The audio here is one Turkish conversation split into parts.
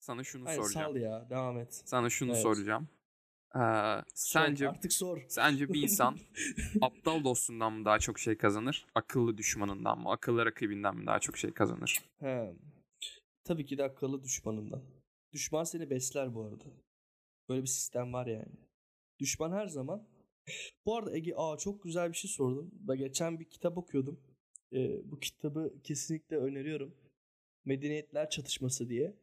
Sana şunu Hayır soracağım. sal ya devam et. Sana şunu Evet. soracağım. Ee, Sor, sence artık sor. sence bir insan aptal dostundan mı daha çok şey kazanır? Akıllı düşmanından mı? Akıllı rakibinden mi daha çok şey kazanır? He. Tabii ki de akıllı düşmanından. Düşman seni besler bu arada. Böyle bir sistem var yani. Düşman her zaman. Bu arada Ege aa çok güzel bir şey sordun. Ben geçen bir kitap okuyordum. Ee, bu kitabı kesinlikle öneriyorum. Medeniyetler Çatışması diye.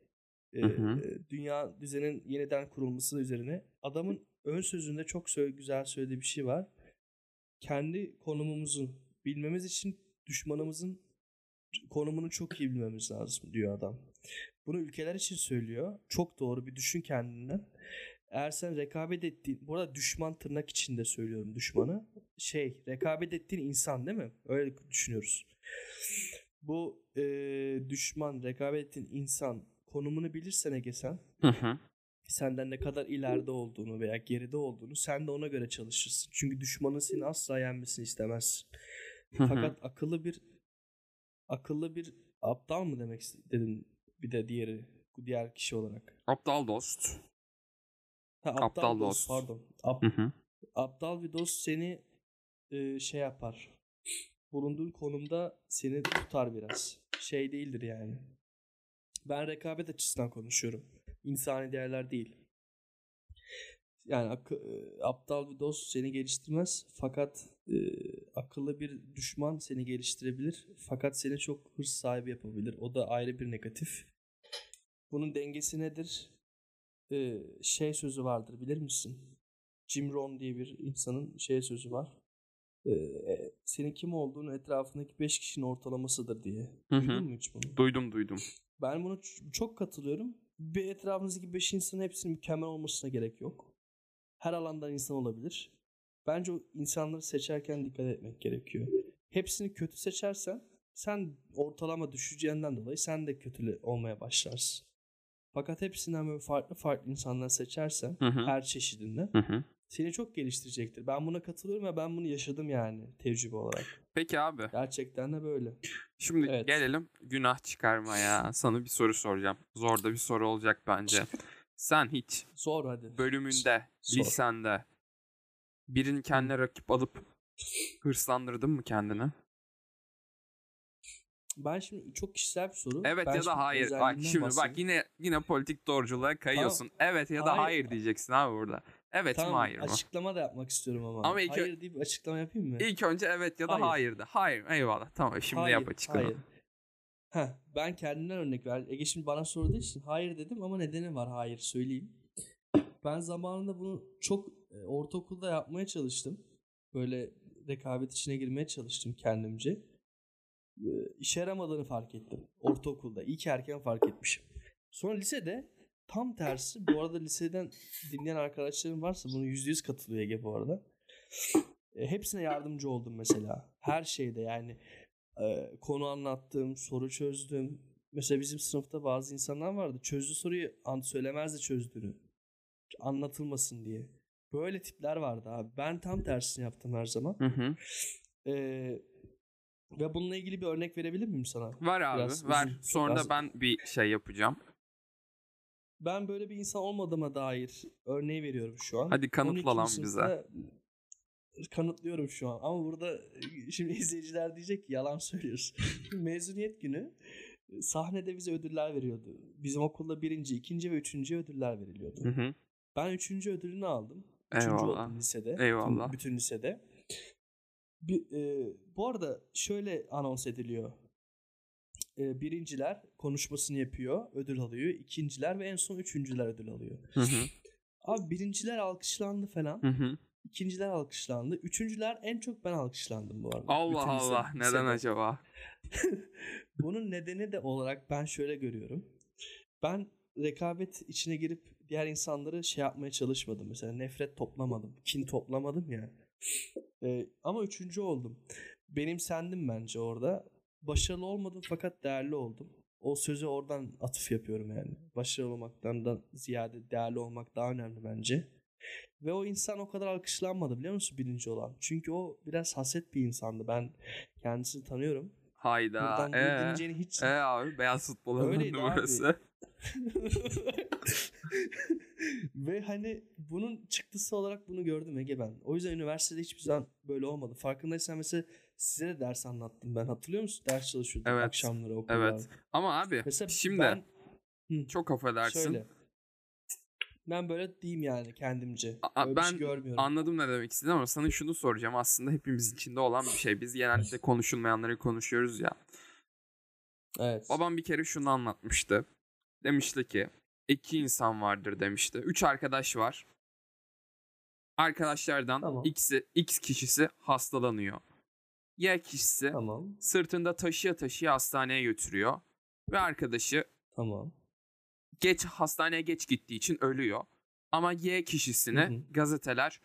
Ee, Hı hı. dünya düzenin yeniden kurulması üzerine. Adamın ön sözünde çok güzel söylediği bir şey var. Kendi konumumuzu bilmemiz için düşmanımızın konumunu çok iyi bilmemiz lazım diyor adam. Bunu ülkeler için söylüyor. Çok doğru bir düşün kendinden. Eğer sen rekabet ettiğin, bu arada düşman tırnak içinde söylüyorum düşmanı. Şey, rekabet ettiğin insan değil mi? Öyle düşünüyoruz. Bu e, düşman, rekabet ettiğin insan konumunu bilirsen Ege sen, Hı hı. senden ne kadar ileride olduğunu veya geride olduğunu sen de ona göre çalışırsın. Çünkü düşmanın seni asla yenmesini istemezsin. Hı hı. Fakat akıllı bir akıllı bir aptal mı demek dedin bir de diğeri diğer kişi olarak. Aptal dost. Ha, aptal, Aptal dost, dost. pardon. Ap- Hı hı. aptal bir dost seni e, şey yapar. Bulunduğun konumda seni tutar biraz. Şey değildir yani. Ben rekabet açısından konuşuyorum. İnsani değerler değil. Yani akı- e, aptal bir dost seni geliştirmez fakat e, akıllı bir düşman seni geliştirebilir fakat seni çok hırs sahibi yapabilir. O da ayrı bir negatif. Bunun dengesi nedir? E, şey sözü vardır bilir misin? Jim Rohn diye bir insanın şey sözü var. E, e, senin kim olduğunu etrafındaki 5 kişinin ortalamasıdır diye. Hı hı. Duydun mu hiç bunu? Duydum duydum. Ben bunu ç- çok katılıyorum. Bir etrafınızdaki 5 insanın hepsinin mükemmel olmasına gerek yok. Her alandan insan olabilir. Bence o insanları seçerken dikkat etmek gerekiyor. Hepsini kötü seçersen sen ortalama düşeceğinden dolayı sen de kötü olmaya başlarsın. Fakat hepsinden böyle farklı farklı insanlar seçersen Hı hı. her çeşidinden Hı hı. seni çok geliştirecektir. Ben buna katılıyorum ve ben bunu yaşadım yani tecrübe olarak. Peki abi. Gerçekten de böyle. Şimdi Evet. gelelim günah çıkarmaya. Sana bir soru soracağım. Zor da bir soru olacak bence. Sen hiç Zor hadi. bölümünde, Sor. lisende birini kendine rakip alıp hırslandırdın mı kendini? Ben şimdi çok kişisel bir soru. Evet Ben ya da hayır. Bak şimdi bak bahsedeyim. yine yine politik doğruculuğa kayıyorsun. Evet ya da Hayır. hayır, diyeceksin abi burada. Evet mi Tamam, hayır mı? açıklama da yapmak istiyorum ama. Ama ilk- hayır deyip açıklama yapayım mı? İlk önce evet ya da Hayır. hayır de. Hayır eyvallah tamam şimdi hayır, yap açıklama. Hayır. Heh, ben kendimden örnek ver. Ege şimdi bana sorduğu için hayır dedim ama nedeni var hayır söyleyeyim. Ben zamanında bunu çok e, ortaokulda yapmaya çalıştım. Böyle rekabet içine girmeye çalıştım kendimce. E, işe yaramadığını fark ettim. Ortaokulda. İyi ki erken fark etmişim. Sonra lisede tam tersi. Bu arada liseden dinleyen arkadaşlarım varsa bunu yüzde yüz katılıyor Ege bu arada. E, hepsine yardımcı oldum mesela. Her şeyde yani e, konu anlattım, soru çözdüm. Mesela bizim sınıfta bazı insanlar vardı. Çözdüğü soruyu an söylemezdi çözdüğünü. Anlatılmasın diye. Böyle tipler vardı abi. Ben tam tersini yaptım her zaman. Hı hı. E, ve bununla ilgili bir örnek verebilir miyim sana? Var abi Biraz ver. uzun, Sonra biraz- ben bir şey yapacağım. Ben böyle bir insan olmadığıma dair örneği veriyorum şu an. Hadi kanıtla lan 12. bize. Kanıtlıyorum şu an. Ama burada şimdi izleyiciler diyecek ki yalan söylüyorsun. Mezuniyet günü e, sahnede bize ödüller veriyordu. Bizim okulda birinci, ikinci ve üçüncü ödüller veriliyordu. Hı hı. Ben üçüncü ödülünü aldım. Üçüncü Eyvallah. oldum lisede. Eyvallah. Bütün, bütün lisede. Bir, e, bu arada şöyle anons ediliyor. E, birinciler konuşmasını yapıyor, ödül alıyor. İkinciler ve en son üçüncüler ödül alıyor. Hı hı. Abi birinciler alkışlandı falan. Hı hı. İkinciler alkışlandı. Üçüncüler en çok ben alkışlandım bu arada. Allah Bütün Allah neden lisede. acaba? Bunun nedeni de olarak ben şöyle görüyorum. Ben rekabet içine girip diğer insanları şey yapmaya çalışmadım. Mesela nefret toplamadım. Kin toplamadım ya. Ee, ama üçüncü oldum. Benimsendim bence orada. Başarılı olmadım fakat değerli oldum. o sözü oradan atıf yapıyorum yani. Başarılı olmaktan da ziyade değerli olmak daha önemli bence. Ve o insan o kadar alkışlanmadı biliyor musun birinci olan? Çünkü o biraz haset bir insandı. Ben kendisini tanıyorum. Hayda. Buradan Ee, hiç... ee abi beyaz futbol Öyleydi abi. Ve hani bunun çıktısı olarak bunu gördüm Ege ben. O yüzden üniversitede hiçbir zaman böyle olmadı. Farkındaysan mesela size de ders anlattım ben. Hatırlıyor musun? Ders çalışıyorduk Evet. akşamları okulda. Evet. Ama abi Mesela şimdi ben çok affedersin. şöyle. Ben böyle diyeyim yani kendimce. A- Öyle bir şey ben görmüyorum. Anladım ne demek istediğini ama sana şunu soracağım. Aslında hepimiz içinde olan bir şey. Biz genellikle konuşulmayanları konuşuyoruz ya. evet. Babam bir kere şunu anlatmıştı. Demişti ki iki insan vardır demişti. Üç arkadaş var. Arkadaşlardan Tamam. X'i, X kişisi hastalanıyor. Y kişisi Tamam. sırtında taşıya taşıya hastaneye götürüyor. Ve arkadaşı Tamam. geç hastaneye geç gittiği için ölüyor. Ama Y kişisini Hı hı. gazeteler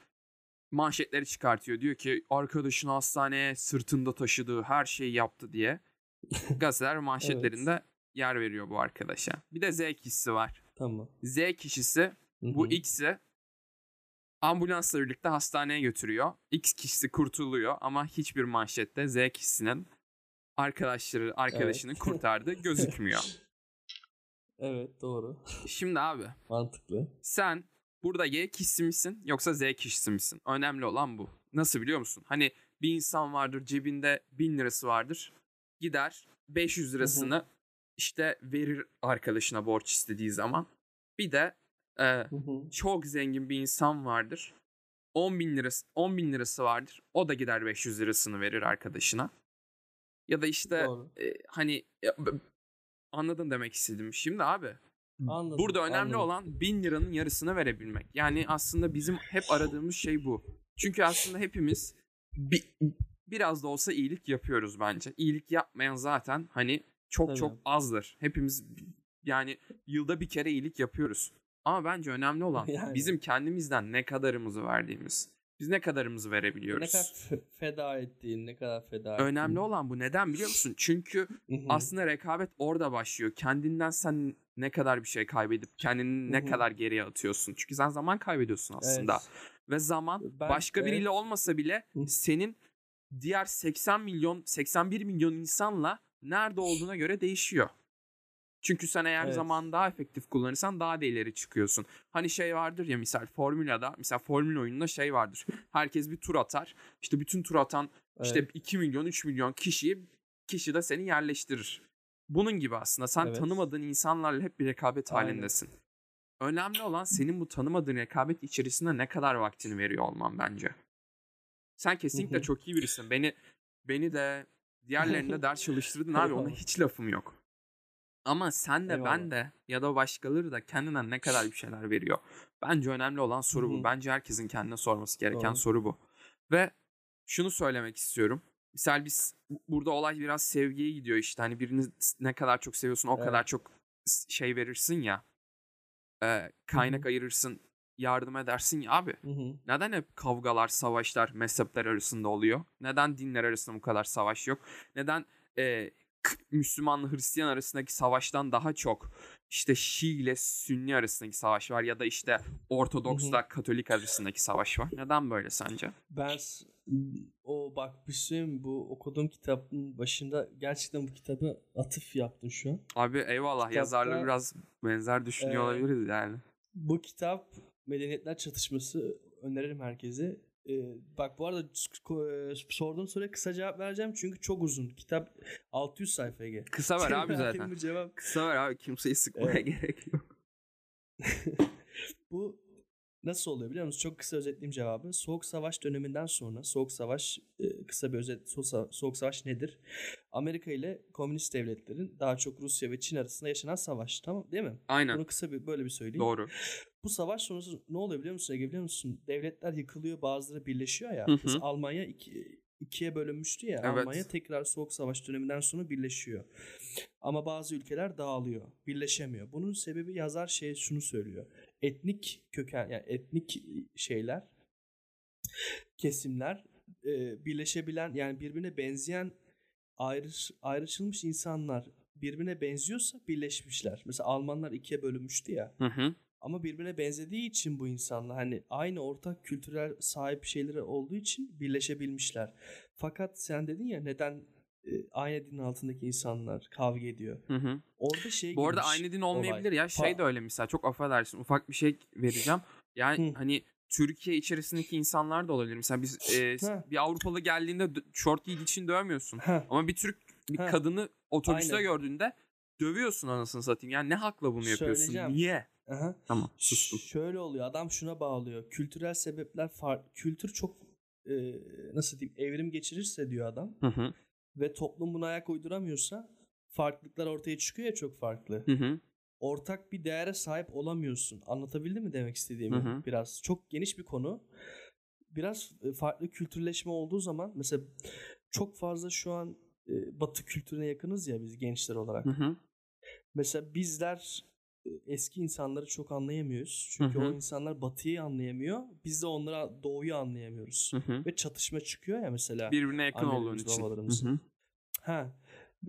manşetleri çıkartıyor. Diyor ki arkadaşını hastaneye sırtında taşıdığı her şeyi yaptı diye. Gazeteler manşetlerinde yer veriyor bu arkadaşa. Bir de Z kişisi var. Tamam. Z kişisi bu. X'i ambulansla birlikte hastaneye götürüyor. X kişisi kurtuluyor ama hiçbir manşette Z kişisinin arkadaşları arkadaşını Evet. kurtardığı gözükmüyor. Evet doğru. Şimdi abi Mantıklı. sen burada Y kişisi misin yoksa Z kişisi misin? Önemli olan bu. Nasıl biliyor musun? Hani bir insan vardır cebinde 1000 lirası vardır. Gider 500 lirasını işte verir arkadaşına borç istediği zaman. Bir de e, Hı hı. çok zengin bir insan vardır. 10 bin lirası 10 bin lirası vardır. O da gider 500 lirasını verir arkadaşına. Ya da işte Doğru. e, hani ya, anladın demek istedim. Şimdi abi Anladım. Burada önemli anladım. olan bin liranın yarısını verebilmek. Yani aslında bizim hep aradığımız şey bu. Çünkü aslında hepimiz bi- biraz da olsa iyilik yapıyoruz bence. İyilik yapmayan zaten hani çok Tabii. çok azdır. Hepimiz yani yılda bir kere iyilik yapıyoruz. Ama bence önemli olan Yani. bizim kendimizden ne kadarımızı verdiğimiz. Biz ne kadarımızı Ne verebiliyoruz. kadar f- feda ettiğin, ne kadar feda ettiğin. Önemli olan bu. Neden biliyor musun? Çünkü aslında rekabet orada başlıyor. Kendinden sen ne kadar bir şey kaybedip kendini ne kadar geriye atıyorsun. Çünkü sen zaman kaybediyorsun aslında. Evet. Ve zaman Ben- başka evet. biriyle olmasa bile senin diğer 80 milyon 81 milyon insanla nerede olduğuna göre değişiyor. Çünkü sen eğer Evet. zamanı daha efektif kullanırsan daha da ileri çıkıyorsun. Hani şey vardır ya misal Formula'da mesela Formula oyununda şey vardır. Herkes bir tur atar. İşte bütün tur atan işte Evet. 2 milyon 3 milyon kişiyi kişi de seni yerleştirir. Bunun gibi aslında sen Evet. tanımadığın insanlarla hep bir rekabet Aynen. halindesin. Önemli olan senin bu tanımadığın rekabet içerisinde ne kadar vaktini veriyor olman bence. Sen kesinlikle çok iyi birisin. Beni beni de diğerlerini de ders çalıştırdın abi ona hiç lafım yok. Ama sen de ben Eyvallah. de ya da başkaları da kendinden ne kadar bir şeyler veriyor. Bence önemli olan soru bu. Bence herkesin kendine sorması gereken Doğru. soru bu. Ve şunu söylemek istiyorum. Misal biz burada olay biraz sevgiye gidiyor işte. Hani birini ne kadar çok seviyorsun o Evet. kadar çok şey verirsin ya. Ee, kaynak ayırırsın, yardım edersin ya abi. Hı hı. Neden hep kavgalar, savaşlar mezhepler arasında oluyor? Neden dinler arasında bu kadar savaş yok? Neden e, Müslümanla Hristiyan arasındaki savaştan daha çok işte Şii ile Sünni arasındaki savaş var ya da işte Ortodoksla Katolik arasındaki savaş var? Neden böyle sence? Ben o bak bir şey bu okuduğum kitabın başında gerçekten bu kitabı atıf yaptın şu an. Abi eyvallah Kitapta- yazarla biraz benzer düşünüyor Ee, olabiliriz yani. Bu kitap Medeniyetler Çatışması öneririm herkese. Ee, bak bu arada e, sorduğun soruya kısa cevap vereceğim çünkü çok uzun. Kitap 600 sayfa Ege. Kısa ver Senin abi zaten. cevap. Kısa ver abi kimseyi sıkmaya Evet. gerek yok. Bu nasıl oluyor biliyor musun? Çok kısa özetleyeyim cevabı. Soğuk Savaş döneminden sonra Soğuk Savaş e, kısa bir özet Soğuk Savaş nedir? Amerika ile komünist devletlerin daha çok Rusya ve Çin arasında yaşanan savaş. Tamam değil mi? Aynen Bunu kısa bir böyle bir söyleyeyim. doğru. Bu savaş sonrası ne oluyor biliyor musun Ege biliyor musun? Devletler yıkılıyor bazıları birleşiyor ya. Hı hı. Mesela Almanya iki, ikiye bölünmüştü ya. Evet. Almanya tekrar Soğuk Savaş döneminden sonra birleşiyor. Ama bazı ülkeler dağılıyor. Birleşemiyor. Bunun sebebi yazar şey şunu söylüyor. Etnik köken yani etnik şeyler kesimler e, birleşebilen yani birbirine benzeyen ayrı, ayrışılmış insanlar birbirine benziyorsa birleşmişler. Mesela Almanlar ikiye bölünmüştü ya. Hı hı. Ama birbirine benzediği için bu insanlar hani aynı ortak kültürel sahip şeyleri olduğu için birleşebilmişler. Fakat sen dedin ya neden e, aynı dinin altındaki insanlar kavga ediyor. Hı hı. Orada şey Bu arada aynı din olay. olmayabilir ya. Şey Pa- de öyle mesela çok affedersin ufak bir şey vereceğim. Yani Hı. hani Türkiye içerisindeki insanlar da olabilir. Mesela biz e, Ha. bir Avrupalı geldiğinde şort giydiği için dövmüyorsun. Heh, Ama bir Türk bir Ha. kadını otobüste Aynen. gördüğünde dövüyorsun anasını satayım. Yani ne hakla bunu yapıyorsun? Niye? Aha. Tamam sustum. Şöyle oluyor. Adam şuna bağlıyor. Kültürel sebepler farklı. Kültür çok e, nasıl diyeyim evrim geçirirse diyor adam Hı hı. ve toplum buna ayak uyduramıyorsa farklılıklar ortaya çıkıyor ya çok farklı. Hı hı. Ortak bir değere sahip olamıyorsun. Anlatabildim mi demek istediğimi? Hı hı. Biraz çok geniş bir konu. Biraz e, farklı kültürleşme olduğu zaman mesela çok fazla şu an e, Batı kültürüne yakınız ya biz gençler olarak. Hı hı. Mesela bizler eski insanları çok anlayamıyoruz. Çünkü Hı hı. o insanlar batıyı anlayamıyor. Biz de onlara doğuyu anlayamıyoruz. Hı hı. Ve çatışma çıkıyor ya mesela. Birbirine yakın olduğun için. Hı hı. Ha.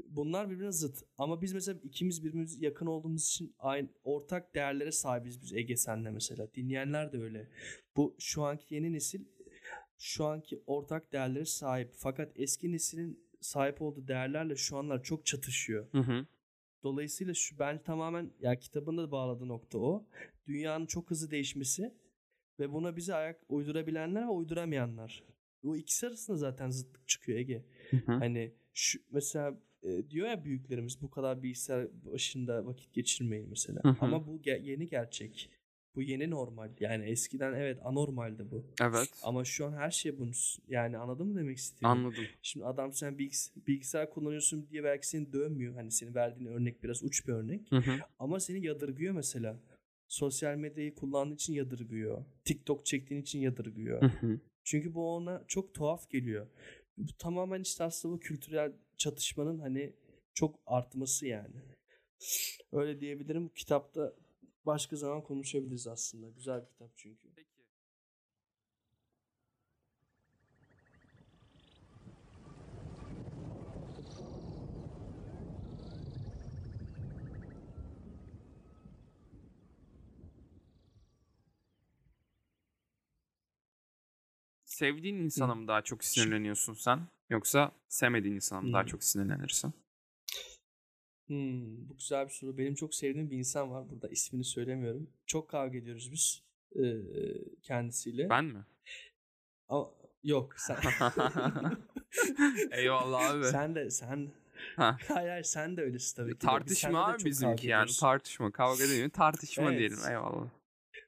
Bunlar birbirine zıt. Ama biz mesela ikimiz birbirimize yakın olduğumuz için aynı ortak değerlere sahibiz biz Ege senle mesela. Dinleyenler de öyle. Bu şu anki yeni nesil şu anki ortak değerlere sahip. Fakat eski neslin sahip olduğu değerlerle şu anlar çok çatışıyor. Hı hı. Dolayısıyla şu ben tamamen ya kitabında da bağladığı nokta o. Dünyanın çok hızlı değişmesi ve buna bize ayak uydurabilenler ve uyduramayanlar. Bu ikisi arasında zaten zıtlık çıkıyor Ege. Hı hı. Hani şu mesela e, diyor ya büyüklerimiz bu kadar bilgisayar başında vakit geçirmeyin mesela. Hı hı. Ama bu ge- yeni gerçek. Bu yeni normal. Yani eskiden evet anormaldi bu. Evet. Ama şu an her şey bunun yani anladın mı demek istediğimi? Anladım. Şimdi adam sen bilgis- bilgisayar kullanıyorsun diye belki seni dövmüyor. Hani senin verdiğin örnek biraz uç bir örnek. Hı hı. Ama seni yadırgıyor mesela. Sosyal medyayı kullandığın için yadırgıyor. TikTok çektiğin için yadırgıyor. Hı hı. Çünkü bu ona çok tuhaf geliyor. Bu tamamen işte aslında bu kültürel çatışmanın hani çok artması yani. Öyle diyebilirim. Kitapta başka zaman konuşabiliriz aslında. Güzel bir kitap çünkü. Peki. Sevdiğin insana mı daha çok sinirleniyorsun sen? Yoksa sevmediğin insana mı daha çok sinirlenirsin? Hmm, bu güzel bir soru. Benim çok sevdiğim bir insan var burada. ismini söylemiyorum. Çok kavga ediyoruz biz eee, kendisiyle. Ben mi? Ama, yok sen. Eyvallah abi. sen de sen. Ha. Hayır hayır sen de öylesin tabii ki. Tartışma abi bizimki yani. Tartışma. Kavga değil mi? Tartışma Evet. diyelim. Eyvallah.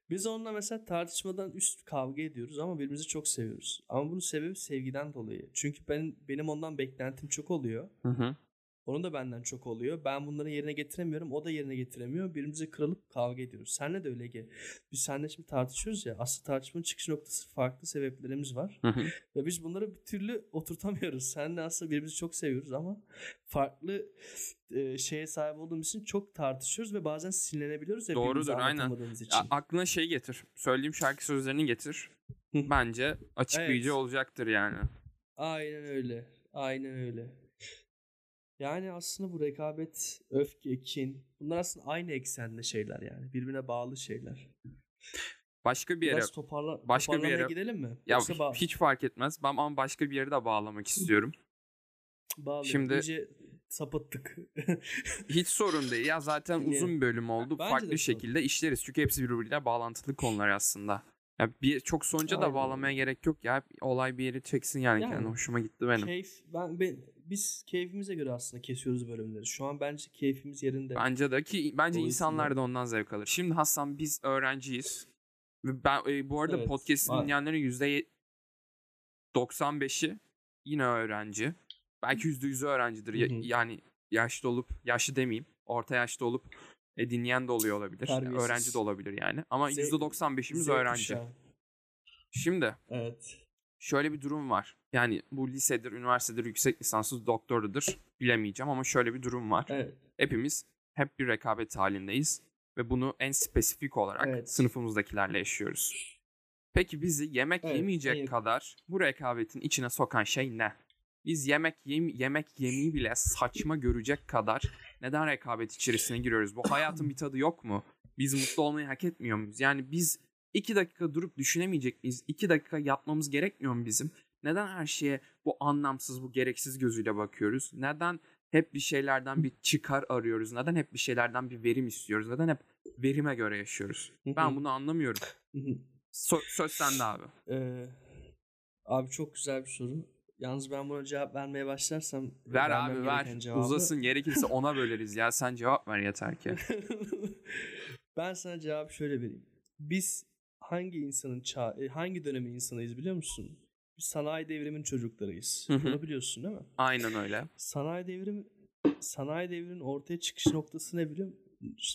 Biz onunla mesela tartışmadan üst kavga ediyoruz ama birbirimizi çok seviyoruz. Ama bunun sebebi sevgiden dolayı. Çünkü ben benim ondan beklentim çok oluyor. Hı hı. Onun da benden çok oluyor. Ben bunları yerine getiremiyorum. O da yerine getiremiyor. Birbirimize kırılıp kavga ediyoruz. Senle de öyle Ege. Biz seninle şimdi tartışıyoruz ya. Aslında tartışmanın çıkış noktası farklı sebeplerimiz var. Ve biz bunları bir türlü oturtamıyoruz. Seninle aslında birbirimizi çok seviyoruz ama farklı e, şeye sahip olduğumuz için çok tartışıyoruz ve bazen sinirlenebiliyoruz. ya Doğrudur, aynen. için. A- aklına şey getir. Söylediğim şarkı sözlerini getir. Bence açıklayıcı Evet. olacaktır yani. Aynen öyle. Aynen öyle. Yani aslında bu rekabet, öfke, kin bunlar aslında aynı eksende şeyler yani. Birbirine bağlı şeyler. Başka bir yere Biraz toparla, başka bir yere- gidelim mi? ya Yoksa bağ- hiç fark etmez. Ben ama başka bir yere de bağlamak istiyorum. bağlayalım. şimdi- İyice sapıttık. Hiç sorun değil. Ya zaten uzun bölüm oldu. Bence Farklı şekilde işleriz. Çünkü hepsi birbiriyle bağlantılı konular aslında. Ya bir çok sonuca da Aynen bağlamaya gerek yok ya. Olay bir yeri çeksin yani. Yani. kendi hoşuma gitti benim. Keyif, ben, ben, biz keyfimize göre aslında kesiyoruz bölümleri. Şu an bence keyfimiz yerinde. Bence de ki bence insanlar da ondan zevk alır. Şimdi Hasan biz öğrenciyiz. Ve ben e, bu arada Evet, podcast'i dinleyenlerin yüzde 95'i yine öğrenci. Belki yüzde yüzü öğrencidir. Hı hı. yani yaşlı olup yaşlı demeyeyim. Orta yaşta olup e, dinleyen de oluyor olabilir. Terbiyesiz. Öğrenci de olabilir yani. Ama yüzde 95'imiz Z öğrenci. kuşağı. Şimdi Evet. şöyle bir durum var. Yani bu lisedir, üniversitedir, yüksek lisanslı doktorudur bilemeyeceğim ama şöyle bir durum var. Evet. Hepimiz hep bir rekabet halindeyiz ve bunu en spesifik olarak Evet. sınıfımızdakilerle yaşıyoruz. Peki bizi yemek Evet, yemeyecek hayır. kadar bu rekabetin içine sokan şey ne? Biz yemek yem yemek yemeyi bile saçma görecek kadar neden rekabet içerisine giriyoruz? Bu hayatın bir tadı yok mu? Biz mutlu olmayı hak etmiyor muyuz? Yani biz iki dakika durup düşünemeyecek miyiz? İki dakika yapmamız gerekmiyor mu bizim? Neden her şeye bu anlamsız, bu gereksiz gözüyle bakıyoruz? Neden hep bir şeylerden bir çıkar arıyoruz? Neden hep bir şeylerden bir verim istiyoruz? Neden hep verime göre yaşıyoruz? Ben bunu anlamıyorum. So- söz sende abi. Ee, abi çok güzel bir soru. Yalnız ben buna cevap vermeye başlarsam Ver abi ver. cevabı- Uzasın gerekirse ona böleriz ya. Sen cevap ver yeter ki. ben sana cevap şöyle vereyim. Biz hangi insanın çağ, e, hangi dönemin insanıyız biliyor musun? Biz sanayi devrimin çocuklarıyız. Hı hı. Bunu biliyorsun değil mi? Aynen öyle. Sanayi devrimi sanayi devrinin ortaya çıkış noktası ne biliyor?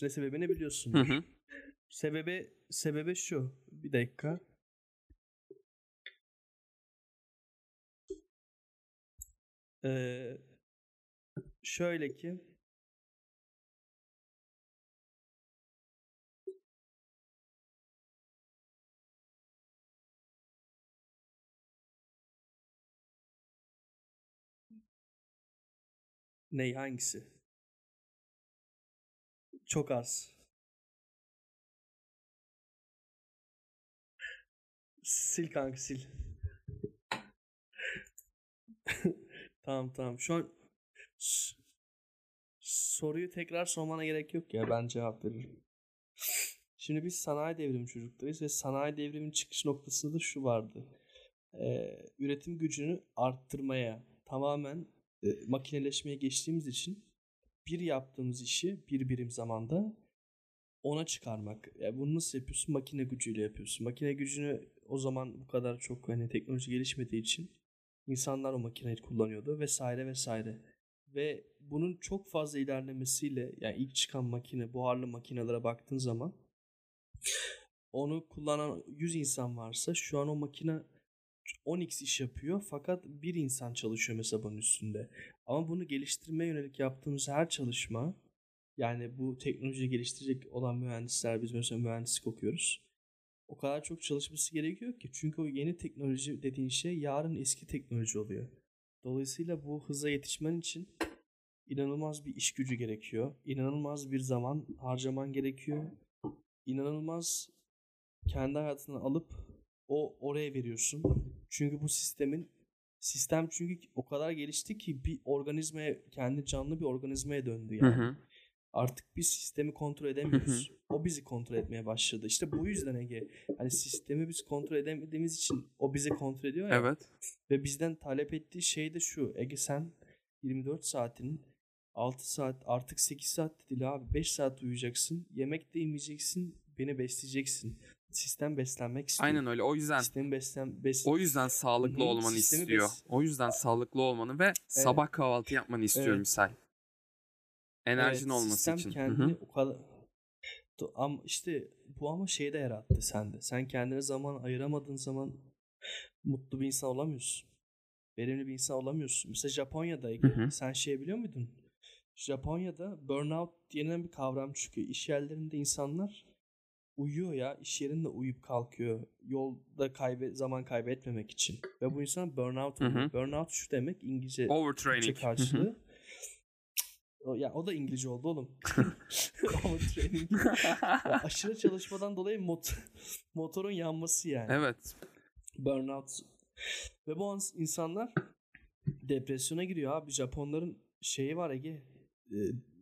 Ne sebebini biliyorsun. Hı hı. Sebebi sebebi şu. Bir dakika. Ee, şöyle ki Ney hangisi? Çok az. Sil kanka sil. tamam tamam. Şu an soruyu tekrar sormana gerek yok ya. Ben cevap veririm. Şimdi biz sanayi devrimi çocuklarıyız ve sanayi devriminin çıkış noktasında da şu vardı. Ee, üretim gücünü arttırmaya tamamen e, makineleşmeye geçtiğimiz için bir yaptığımız işi bir birim zamanda ona çıkarmak. Yani bunu nasıl yapıyorsun? Makine gücüyle yapıyorsun. Makine gücünü o zaman bu kadar çok hani teknoloji gelişmediği için insanlar o makineyi kullanıyordu vesaire vesaire. Ve bunun çok fazla ilerlemesiyle yani ilk çıkan makine buharlı makinelere baktığın zaman onu kullanan 100 insan varsa şu an o makine 10x iş yapıyor fakat bir insan çalışıyor mesela bunun üstünde. Ama bunu geliştirmeye yönelik yaptığımız her çalışma yani bu teknolojiyi geliştirecek olan mühendisler biz mesela mühendislik okuyoruz. O kadar çok çalışması gerekiyor ki çünkü o yeni teknoloji dediğin şey yarın eski teknoloji oluyor. Dolayısıyla bu hıza yetişmen için inanılmaz bir iş gücü gerekiyor. İnanılmaz bir zaman harcaman gerekiyor. İnanılmaz kendi hayatını alıp o oraya veriyorsun. Çünkü bu sistemin sistem çünkü o kadar gelişti ki bir organizmaya kendi canlı bir organizmaya döndü Hı yani. hı. Artık biz sistemi kontrol edemiyoruz. o bizi kontrol etmeye başladı. İşte bu yüzden Ege hani sistemi biz kontrol edemediğimiz için o bizi kontrol ediyor ya. Evet. Ve bizden talep ettiği şey de şu. Ege sen 24 saatinin 6 saat artık 8 saat de değil abi 5 saat uyuyacaksın. Yemek de yemeyeceksin. Beni besleyeceksin. Sistem beslenmek istiyor. Aynen öyle. O yüzden Sistemi beslen bes o yüzden sağlıklı Hı olmanı istiyor. bes- O yüzden sağlıklı olmanı ve sabah kahvaltı yapmanı istiyor Evet. misal. Enerjin Evet, olması sistem için. Hı kendini hı. o kadar ama işte bu ama şeyi de yarattı sende. Sen kendine zaman ayıramadığın zaman mutlu bir insan olamıyorsun. Verimli bir insan olamıyorsun. Mesela Japonya'da Ege, Hı hı. sen şey biliyor muydun? Japonya'da burnout denilen bir kavram çıkıyor. İş yerlerinde insanlar uyuyor ya. iş yerinde uyuyup kalkıyor. Yolda kaybe zaman kaybetmemek için. Ve bu insan burnout oluyor. Burnout şu demek İngilizce Overtraining. Karşılığı. O, ya o da İngilizce oldu oğlum. Overtraining. Ya aşırı çalışmadan dolayı mot motorun yanması yani. evet. Burnout. Ve bu an- insanlar depresyona giriyor abi. Japonların şeyi var Ege. Ee,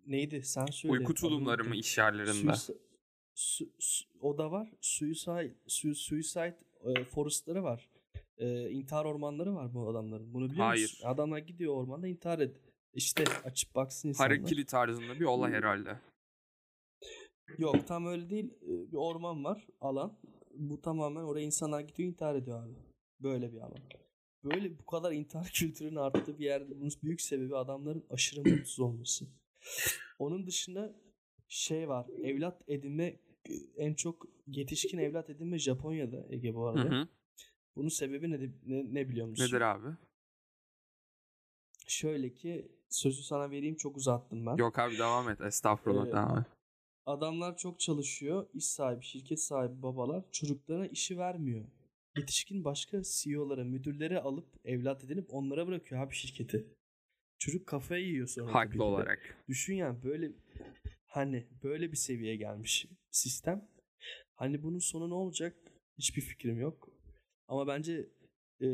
neydi sen söyle. Uyku tulumları mı iş yerlerinde? Suicide- su- su- o da var. Suicide, su- suicide e, forestları var. E, intihar ormanları var bu adamların. Bunu biliyor Hayır. musun? Adamlar gidiyor ormanda intihar ed. İşte açıp baksın insanlar. Harakiri tarzında bir olay herhalde. Yok tam öyle değil. Ee, Bir orman var alan. Bu tamamen oraya insanlar gidiyor intihar ediyor abi. Böyle bir alan. Böyle bu kadar intihar kültürünün arttığı bir yerde bunun büyük sebebi adamların aşırı mutsuz olması. Onun dışında şey var. Evlat edinme en çok yetişkin evlat edinme Japonya'da Ege bu Hı arada. hı. Bunun sebebi ne, ne, ne biliyor musun? Nedir abi? Şöyle ki sözü sana vereyim çok uzattım ben. Yok abi devam et. Estağfurullah Ee, devam et. Adamlar çok çalışıyor. iş sahibi, şirket sahibi babalar çocuklarına işi vermiyor. yetişkin başka CEO'lara, müdürlere alıp evlat edinip onlara bırakıyor abi şirketi. Çocuk kafayı yiyor sonra. Haklı olarak. Düşün yani böyle hani böyle bir seviyeye gelmiş sistem. Hani bunun sonu ne olacak? Hiçbir fikrim yok. Ama bence e,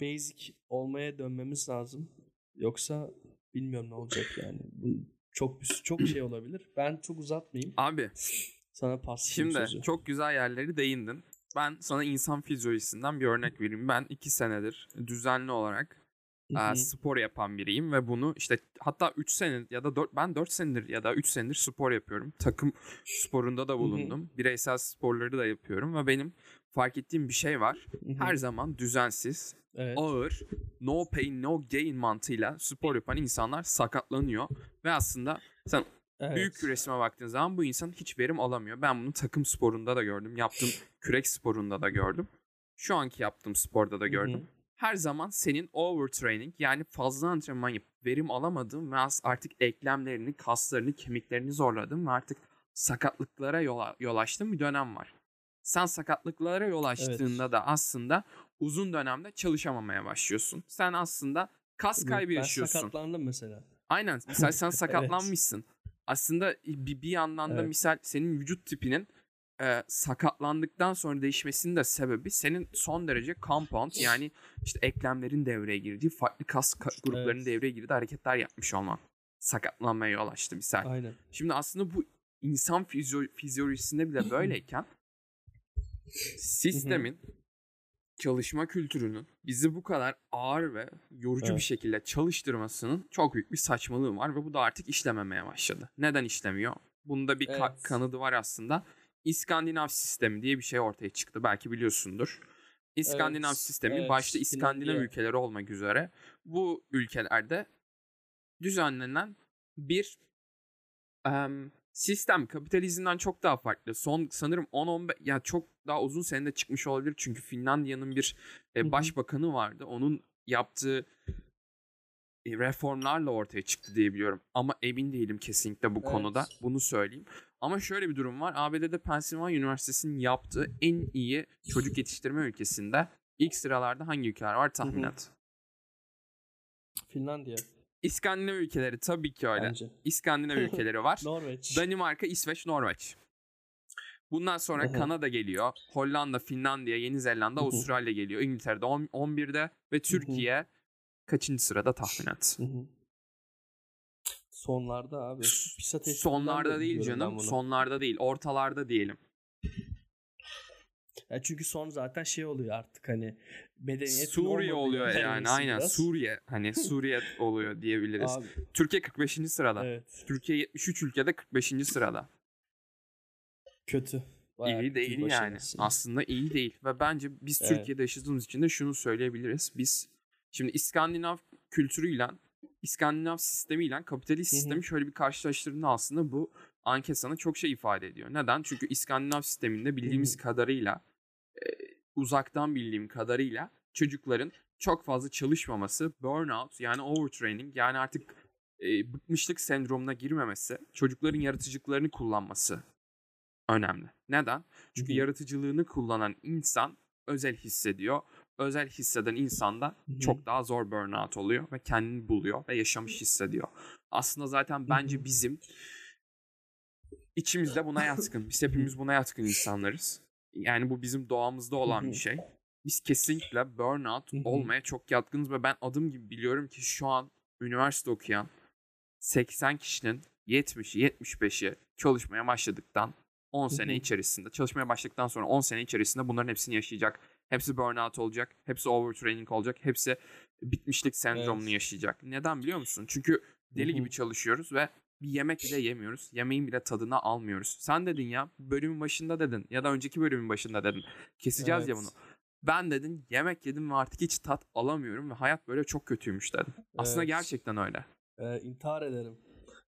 basic olmaya dönmemiz lazım. Yoksa bilmiyorum ne olacak yani. Bu çok çok şey olabilir. Ben çok uzatmayayım. Abi Sana paslayayım Şimdi sözü. çok güzel yerleri değindin. Ben sana insan fizyolojisinden bir örnek vereyim. Ben iki senedir düzenli olarak e, spor yapan biriyim ve bunu işte hatta 3 sene ya da 4 ben 4 senedir ya da 3 senedir spor yapıyorum. Takım sporunda da bulundum. Bireysel sporları da yapıyorum ve benim fark ettiğim bir şey var. Her zaman düzensiz, evet. ağır, no pain no gain mantığıyla spor yapan insanlar sakatlanıyor ve aslında sen evet. büyük resme baktığın zaman bu insan hiç verim alamıyor. Ben bunu takım sporunda da gördüm. Yaptığım kürek sporunda da gördüm. Şu anki yaptığım sporda da Hı hı. Her zaman senin overtraining yani fazla antrenman yapıp verim alamadığın ve artık eklemlerini, kaslarını, kemiklerini zorladığın ve artık sakatlıklara yol, yol açtığın bir dönem var. Sen sakatlıklara yol açtığında da aslında uzun dönemde çalışamamaya başlıyorsun. Sen aslında kas kaybı ben yaşıyorsun. sakatlandım mesela. Aynen. Misal sen sakatlanmışsın. Aslında bir, bir yandan da Evet. misal senin vücut tipinin e, sakatlandıktan sonra değişmesinin de sebebi senin son derece compound yani işte eklemlerin devreye girdiği farklı kas ka- gruplarının Evet. devreye girdiği hareketler yapmış olman. Sakatlanmaya yol açtı misal. Aynen. Şimdi aslında bu insan fizyo- fizyolojisinde bile böyleyken sistemin çalışma kültürünün bizi bu kadar ağır ve yorucu bir Evet. şekilde çalıştırmasının çok büyük bir saçmalığı var ve bu da artık işlememeye başladı. Neden işlemiyor? Bunda bir ka- Evet. kanadı var aslında. İskandinav sistemi diye bir şey ortaya çıktı. Belki biliyorsundur. İskandinav Evet, sistemi evet, başta İskandinav Finlandiya. ülkeleri olmak üzere bu ülkelerde düzenlenen bir em, sistem kapitalizmden çok daha farklı. Son sanırım 10-15 ya çok daha uzun senede çıkmış olabilir çünkü Finlandiya'nın bir e, başbakanı vardı. Onun yaptığı e, reformlarla ortaya çıktı diye biliyorum. Ama emin değilim kesinlikle bu Evet. konuda. Bunu söyleyeyim. Ama şöyle bir durum var. ABD'de Pennsylvania Üniversitesi'nin yaptığı en iyi çocuk yetiştirme ülkesinde ilk sıralarda hangi ülkeler var tahmin et. Finlandiya İskandinav ülkeleri tabii ki öyle. bence. İskandinav ülkeleri var. Norveç. Danimarka, İsveç, Norveç. Bundan sonra. Kanada geliyor. Hollanda, Finlandiya, Yeni Zelanda. Avustralya geliyor. İngiltere'de on- 11'de ve Türkiye kaçıncı sırada tahmin et. Sonlarda abi. PISA Sonlarda değil canım. Sonlarda değil. Ortalarda diyelim. Ya çünkü son zaten şey oluyor artık hani medeniyetin Suriye oluyor yani. arası Aynen. biraz. Suriye. Hani Suriye oluyor diyebiliriz. Abi, Türkiye 45. sırada. evet. Türkiye 73 ülkede 45. sırada. Kötü. Bayağı iyi değil yani. aslında. Aslında iyi değil. Ve bence biz Evet. Türkiye'de yaşadığımız için de şunu söyleyebiliriz. Biz şimdi İskandinav kültürüyle, İskandinav sistemiyle kapitalist sistemi şöyle bir karşılaştırdığında aslında bu anket sana çok şey ifade ediyor. Neden? Çünkü İskandinav sisteminde bildiğimiz kadarıyla, e, uzaktan bildiğim kadarıyla çocukların çok fazla çalışmaması, burnout yani overtraining yani artık e, bıkmışlık sendromuna girmemesi, çocukların yaratıcılıklarını kullanması önemli. Neden? Çünkü yaratıcılığını kullanan insan özel hissediyor. Özel hisseden insan da Hı hı. çok daha zor burnout oluyor ve kendini buluyor ve yaşamış hissediyor. Aslında zaten bence bizim içimizde buna yatkın. Biz hepimiz buna yatkın insanlarız. Yani bu bizim doğamızda olan bir şey. Biz kesinlikle burnout olmaya çok yatkınız ve ben adım gibi biliyorum ki şu an üniversite okuyan 80 kişinin 70'i 75'i çalışmaya başladıktan 10 Hı sene içerisinde çalışmaya başladıktan sonra 10 sene içerisinde bunların hepsini yaşayacak. Hepsi burnout olacak. Hepsi overtraining olacak. Hepsi bitmişlik sendromunu Evet. yaşayacak. Neden biliyor musun? Çünkü deli Hı hı. gibi çalışıyoruz ve bir yemek bile yemiyoruz. Yemeğin bile tadını almıyoruz. Sen dedin ya bölümün başında dedin ya da önceki bölümün başında dedin. Keseceğiz ya Evet. bunu. Ben dedin yemek yedim ve artık hiç tat alamıyorum ve hayat böyle çok kötüymüş dedin. Aslında Evet. gerçekten öyle. Ee, intihar ederim.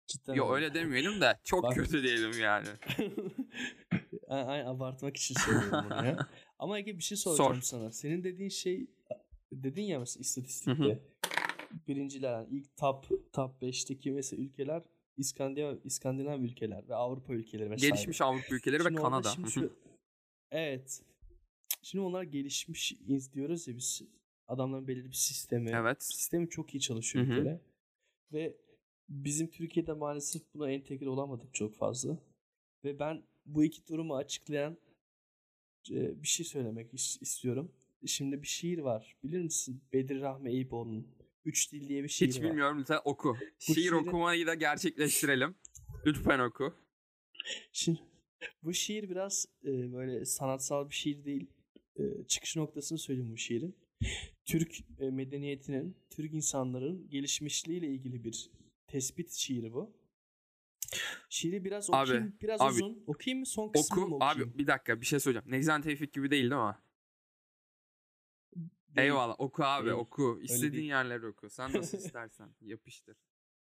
Cidden Yo öyle demeyelim de çok Bak- kötü diyelim yani. Ay, ay, abartmak için söylüyorum bunu ya. Ama Ege bir şey soracağım sana. Senin dediğin şey dedin ya mesela istatistikte. Birinciler yani ilk top top 5'teki mesela ülkeler İskandinav İskandinav ülkeler ve Avrupa ülkeleri vesaire. Gelişmiş Avrupa ülkeleri ve Şimdi orada Kanada. şimdi şu- evet. Şimdi onlar gelişmiş diyoruz ya biz adamların belirli bir sistemi. Evet. Sistemi çok iyi çalışıyor bir Hı hı. kere. Ve bizim Türkiye'de maalesef buna entegre olamadık çok fazla. Ve ben bu iki durumu açıklayan bir şey söylemek is- istiyorum. Şimdi bir şiir var. Bilir misin? Bedir Rahmi Eyüboğlu'nun Üç Dil diye bir şiir Hiç var. bilmiyorum lütfen oku. Şiir şiiri- okumayı da gerçekleştirelim. Lütfen oku. Şimdi bu şiir biraz e, böyle sanatsal bir şiir değil. E, çıkış noktasını söyleyeyim bu şiirin. Türk e, medeniyetinin, Türk insanların gelişmişliğiyle ilgili bir tespit şiiri bu. Şiiri biraz Abi, okuyayım, biraz abi, uzun. Okuyayım mı son kısmını mı Oku. okuyayım? Abi bir dakika bir şey söyleyeceğim. Necden Tevfik gibi değil değil mi? Değil. Eyvallah oku abi Değil. oku. İstediğin yerleri oku. Sen nasıl istersen yapıştır.